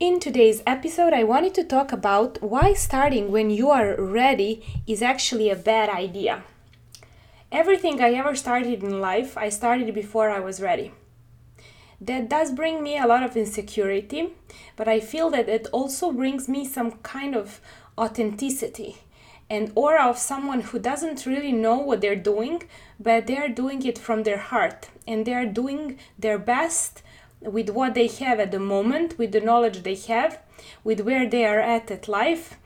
In today's episode, I wanted to talk about why starting when you are ready is actually a bad idea. Everything I ever started in life, I started before I was ready. That does bring me a lot of insecurity, but I feel that it also brings me some kind of authenticity and aura of someone who doesn't really know what they're doing, but they're doing it from their heart and they're doing their best with what they have at the moment, with the knowledge they have, with where they are at at life,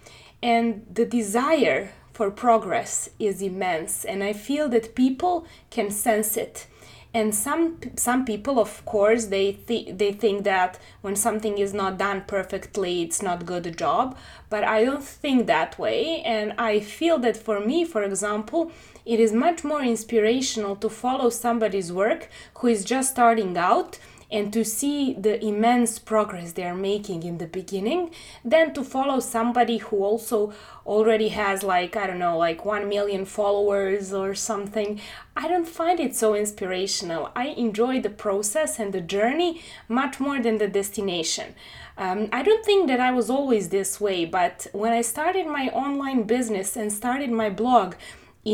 and the desire for progress is immense. And I feel that people can sense it. And some some people, of course, they th- they think that when something is not done perfectly, it's not good job. But I don't think that way. And I feel that for me, for example, it is much more inspirational to follow somebody's work who is just starting out and to see the immense progress they are making in the beginning than to follow somebody who also already has like i don't know like 1 million followers or something. I don't find it so inspirational. I enjoy the process and the journey much more than the destination. Um, I don't think that I was always this way, but when I started my online business and started my blog,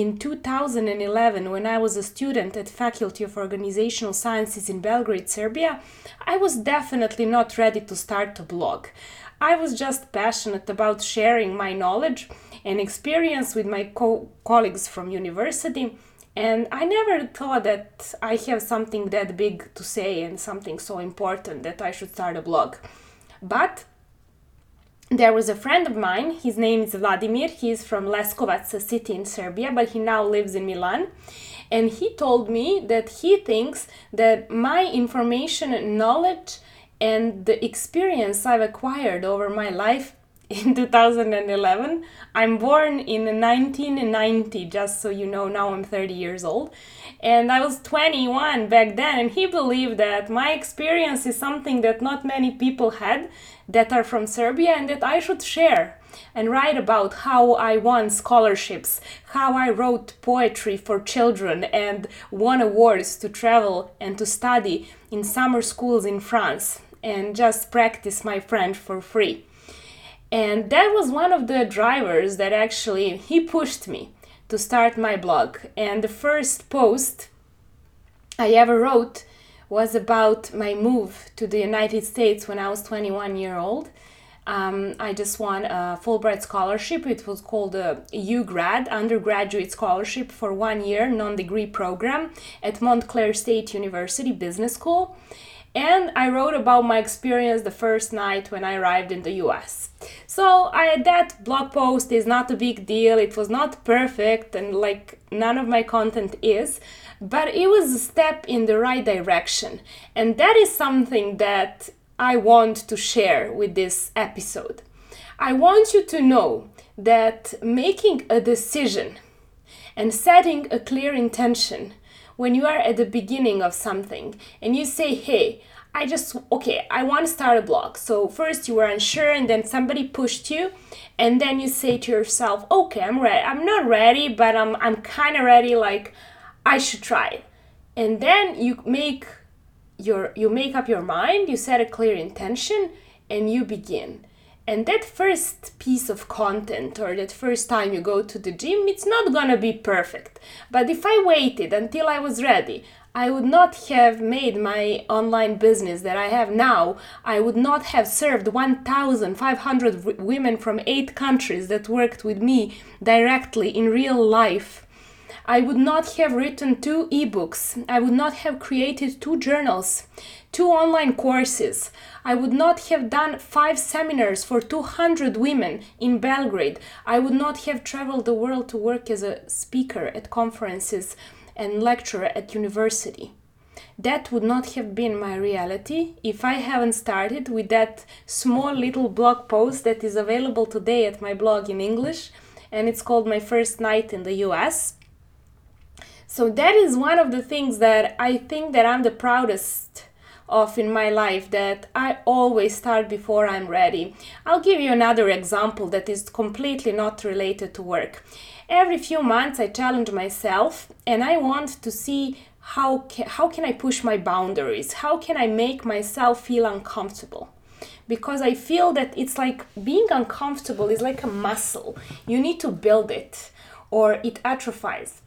in 2011, when I was a student at Faculty of Organizational Sciences in Belgrade, Serbia, I was definitely not ready to start a blog. I was just passionate about sharing my knowledge and experience with my co- colleagues from university, and I never thought that I have something that big to say and something so important that I should start a blog. But there was a friend of mine, his name is Vladimir, he's from Leskovac a city in Serbia, but he now lives in Milan. And he told me that he thinks that my information and knowledge and the experience I've acquired over my life in 2011. I'm born in 1990, just so you know, now I'm 30 years old. And I was 21 back then, and he believed that my experience is something that not many people had that are from Serbia and that I should share and write about how I won scholarships, how I wrote poetry for children and won awards to travel and to study in summer schools in France and just practice my French for free. And that was one of the drivers that actually he pushed me to start my blog. And the first post I ever wrote was about my move to the United States when I was 21 year old. Um, I just won a Fulbright scholarship. It was called a UGrad, undergraduate scholarship for one year, non degree program at Montclair State University Business School. And I wrote about my experience the first night when I arrived in the US. So I, that blog post is not a big deal. It was not perfect, and like none of my content is, but it was a step in the right direction. And that is something that I want to share with this episode. I want you to know that making a decision and setting a clear intention when you are at the beginning of something and you say, hey, I just, okay, I want to start a blog. So first you were unsure and then somebody pushed you and then you say to yourself, okay, I'm ready. I'm not ready, but I'm, I'm kind of ready. Like I should try it. And then you make your, you make up your mind, you set a clear intention and you begin. And that first piece of content or that first time you go to the gym, it's not gonna be perfect. But if I waited until I was ready, I would not have made my online business that I have now. I would not have served 1,500 w- women from eight countries that worked with me directly in real life. I would not have written two ebooks. I would not have created two journals, two online courses. I would not have done five seminars for 200 women in Belgrade. I would not have traveled the world to work as a speaker at conferences and lecturer at university. That would not have been my reality if I haven't started with that small little blog post that is available today at my blog in English, and it's called My First Night in the US. So that is one of the things that I think that I'm the proudest of in my life that I always start before I'm ready. I'll give you another example that is completely not related to work. Every few months I challenge myself and I want to see how can, how can I push my boundaries? How can I make myself feel uncomfortable? because I feel that it's like being uncomfortable is like a muscle. You need to build it or it atrophies.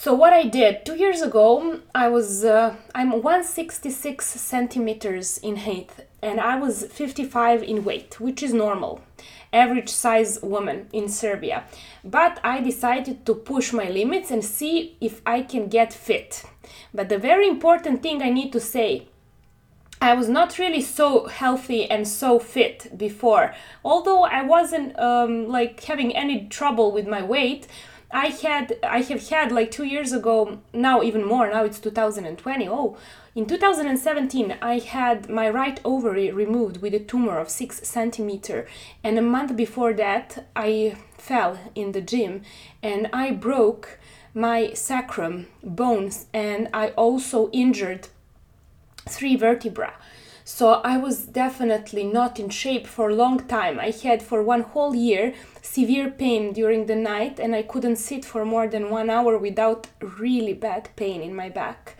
So what I did two years ago, I was uh, I'm 166 centimeters in height and I was 55 in weight, which is normal, average size woman in Serbia. But I decided to push my limits and see if I can get fit. But the very important thing I need to say I was not really so healthy and so fit before. Although I wasn't um, like having any trouble with my weight, I had I have had like two years ago now even more now it's 2020 oh in 2017 I had my right ovary removed with a tumor of six centimeter and a month before that I fell in the gym and I broke my sacrum bones and I also injured three vertebra. So I was definitely not in shape for a long time. I had for one whole year severe pain during the night and I couldn't sit for more than one hour without really bad pain in my back.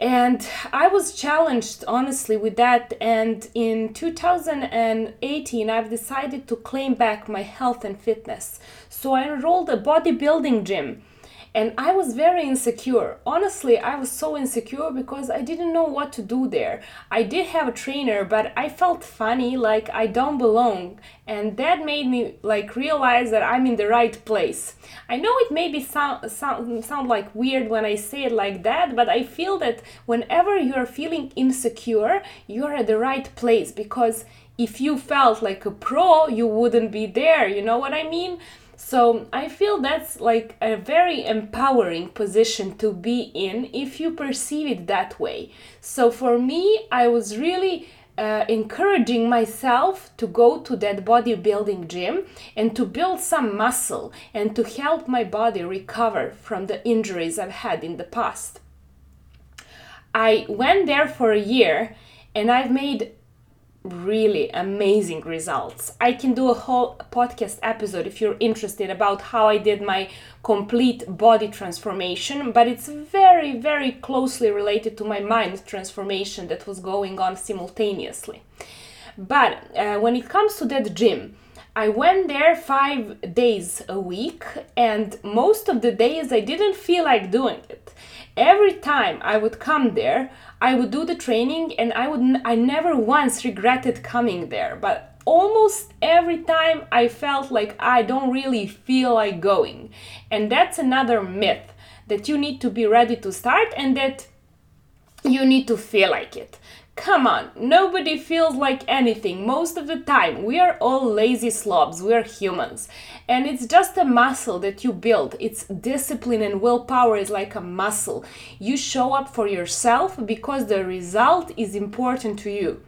And I was challenged honestly with that. And in 2018, I've decided to claim back my health and fitness. So I enrolled a bodybuilding gym and I was very insecure. Honestly, I was so insecure because I didn't know what to do there. I did have a trainer, but I felt funny, like I don't belong, and that made me like realize that I'm in the right place. I know it maybe sound sound sound like weird when I say it like that, but I feel that whenever you're feeling insecure, you're at the right place because if you felt like a pro, you wouldn't be there. You know what I mean? So I feel that's like a very empowering position to be in if you perceive it that way. So for me, I was really uh, encouraging myself to go to that bodybuilding gym and to build some muscle and to help my body recover from the injuries I've had in the past. I went there for a year and I've made really amazing results. I can do a whole podcast episode if you're interested about how I did my complete body transformation, but it's very, very closely related to my mind transformation that was going on simultaneously. But uh, when it comes to that gym, I went there five days a week, and most of the days I didn't feel like doing it. Every time I would come there, I would do the training and I would I never once regretted coming there, but almost every time I felt like I don't really feel like going. And that's another myth that you need to be ready to start and that you need to feel like it. Come on, nobody feels like anything most of the time. We are all lazy slobs, we are humans. And it's just a muscle that you build. It's discipline and willpower is like a muscle. You show up for yourself because the result is important to you.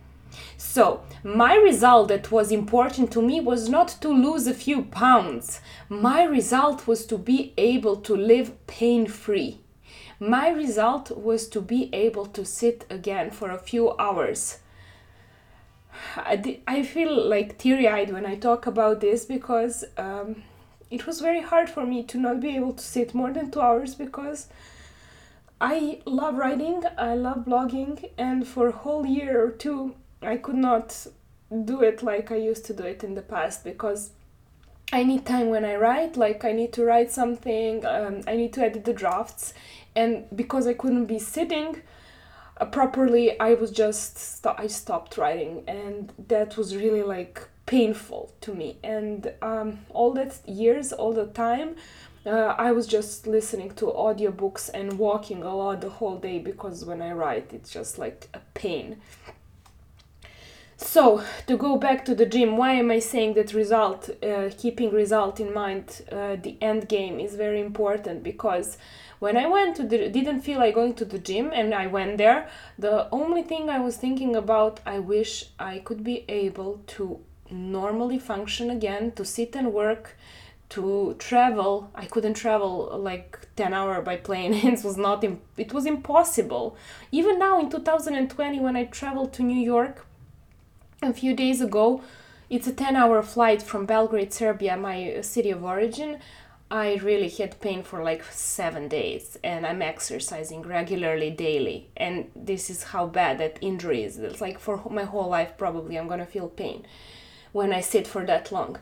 So, my result that was important to me was not to lose a few pounds. My result was to be able to live pain free. My result was to be able to sit again for a few hours. I, I feel like teary eyed when I talk about this because um, it was very hard for me to not be able to sit more than two hours because I love writing, I love blogging, and for a whole year or two, I could not do it like I used to do it in the past because I need time when I write, like I need to write something, um, I need to edit the drafts, and because I couldn't be sitting uh, properly, I was just st- I stopped writing, and that was really like painful to me. And um, all that years, all the time, uh, I was just listening to audiobooks and walking a lot the whole day because when I write, it's just like a pain. So to go back to the gym, why am I saying that result, uh, keeping result in mind, uh, the end game is very important because when I went to the didn't feel like going to the gym and I went there, the only thing I was thinking about I wish I could be able to normally function again, to sit and work, to travel. I couldn't travel like 10 hour by plane. it was not it was impossible. Even now in 2020 when I traveled to New York a few days ago, it's a 10 hour flight from Belgrade, Serbia, my city of origin. I really had pain for like seven days, and I'm exercising regularly daily. And this is how bad that injury is. It's like for my whole life, probably I'm gonna feel pain when I sit for that long.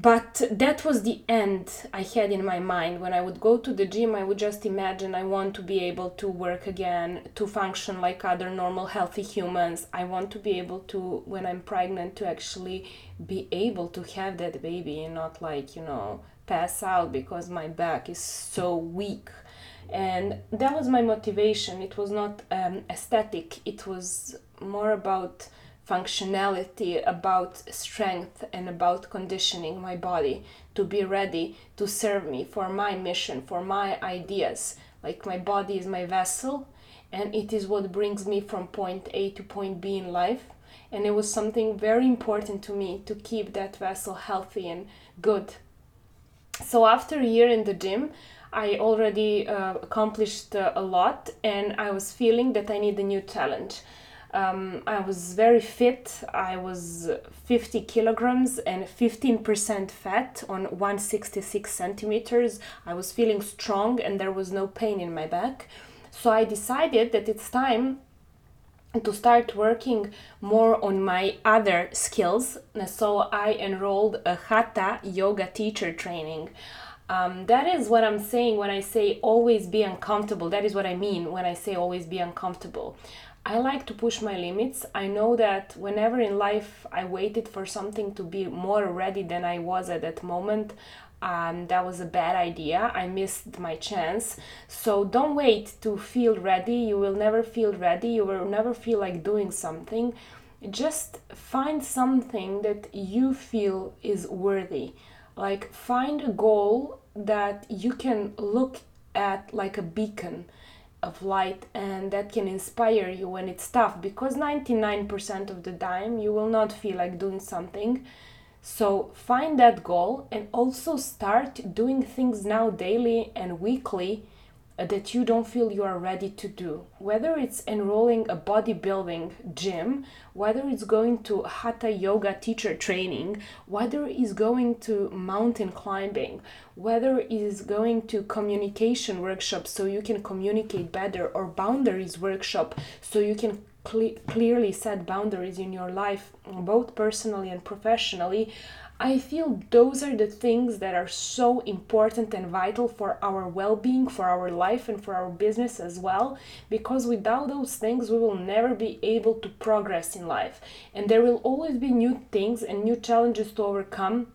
But that was the end I had in my mind. When I would go to the gym, I would just imagine I want to be able to work again, to function like other normal, healthy humans. I want to be able to, when I'm pregnant, to actually be able to have that baby and not like, you know, pass out because my back is so weak and that was my motivation it was not um, aesthetic it was more about functionality about strength and about conditioning my body to be ready to serve me for my mission for my ideas. Like my body is my vessel and it is what brings me from point a to point b in life. And it was something very important to me to keep that vessel healthy and good. So after a year in the gym i already uh, accomplished uh, a lot and i was feeling that i need a new challenge um, i was very fit i was 50 kilograms and 15% fat on 166 centimeters i was feeling strong and there was no pain in my back so i decided that it's time to start working more on my other skills. So I enrolled a Hatha yoga teacher training. Um, that is what I'm saying when I say always be uncomfortable. That is what I mean when I say always be uncomfortable. I like to push my limits. I know that whenever in life I waited for something to be more ready than I was at that moment, um, that was a bad idea. I missed my chance. So don't wait to feel ready. You will never feel ready. You will never feel like doing something. Just find something that you feel is worthy. Like find a goal that you can look at like a beacon of light and that can inspire you when it's tough because 99% of the time you will not feel like doing something. So find that goal and also start doing things now daily and weekly Uh, that you don't feel you are ready to do. Whether it's enrolling a bodybuilding gym, whether it's going to hatha yoga teacher training, whether it's going to mountain climbing, whether it's going to communication workshops so you can communicate better or boundaries workshop so you can cle- clearly set boundaries in your life, both personally and professionally, I feel those are the things that are so important and vital for our well being, for our life, and for our business as well. Because without those things, we will never be able to progress in life. And there will always be new things and new challenges to overcome.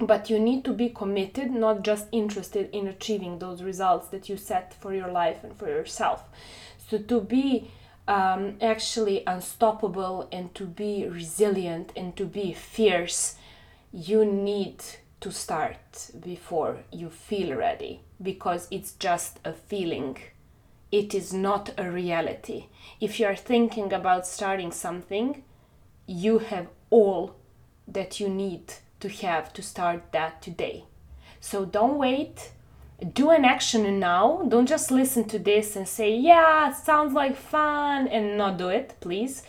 But you need to be committed, not just interested in achieving those results that you set for your life and for yourself. So, to be um, actually unstoppable and to be resilient and to be fierce, you need to start before you feel ready because it's just a feeling. It is not a reality. If you are thinking about starting something, you have all that you need to have to start that today. So don't wait do an action now. Don't just listen to this and say, yeah, sounds like fun, and not do it, please.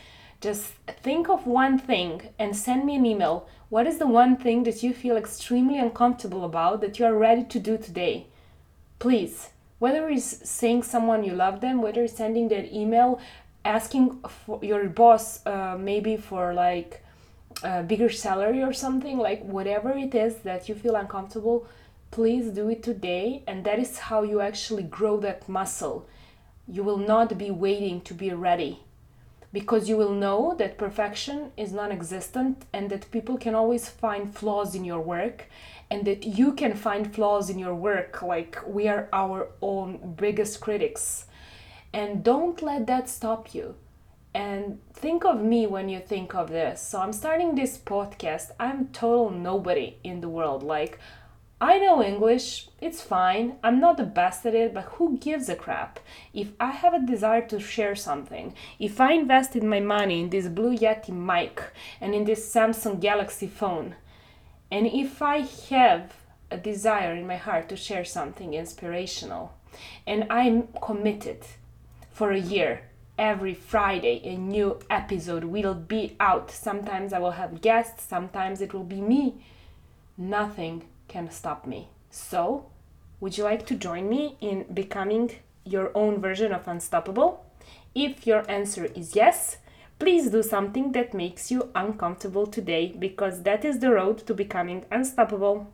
Just think of one thing and send me an email. What is the one thing that you feel extremely uncomfortable about that you are ready to do today? Please, whether it's saying someone you love them, whether it's sending that email, asking for your boss uh, maybe for like a bigger salary or something, like whatever it is that you feel uncomfortable please do it today and that is how you actually grow that muscle you will not be waiting to be ready because you will know that perfection is non-existent and that people can always find flaws in your work and that you can find flaws in your work like we are our own biggest critics. And don't let that stop you. And think of me when you think of this. So i'm starting this podcast. I'm total nobody in the world. Like I know English, it's fine. I'm not the best at it, but who gives a crap? If I have a desire to share something, if I invested my money in this Blue Yeti mic and in this Samsung Galaxy phone, and if I have a desire in my heart to share something inspirational, and I'm committed for a year, every Friday a new episode will be out. Sometimes I will have guests, sometimes it will be me. Nothing can stop me. So, would you like to join me in becoming your own version of unstoppable? If your answer is yes, please do something that makes you uncomfortable today because that is the road to becoming unstoppable.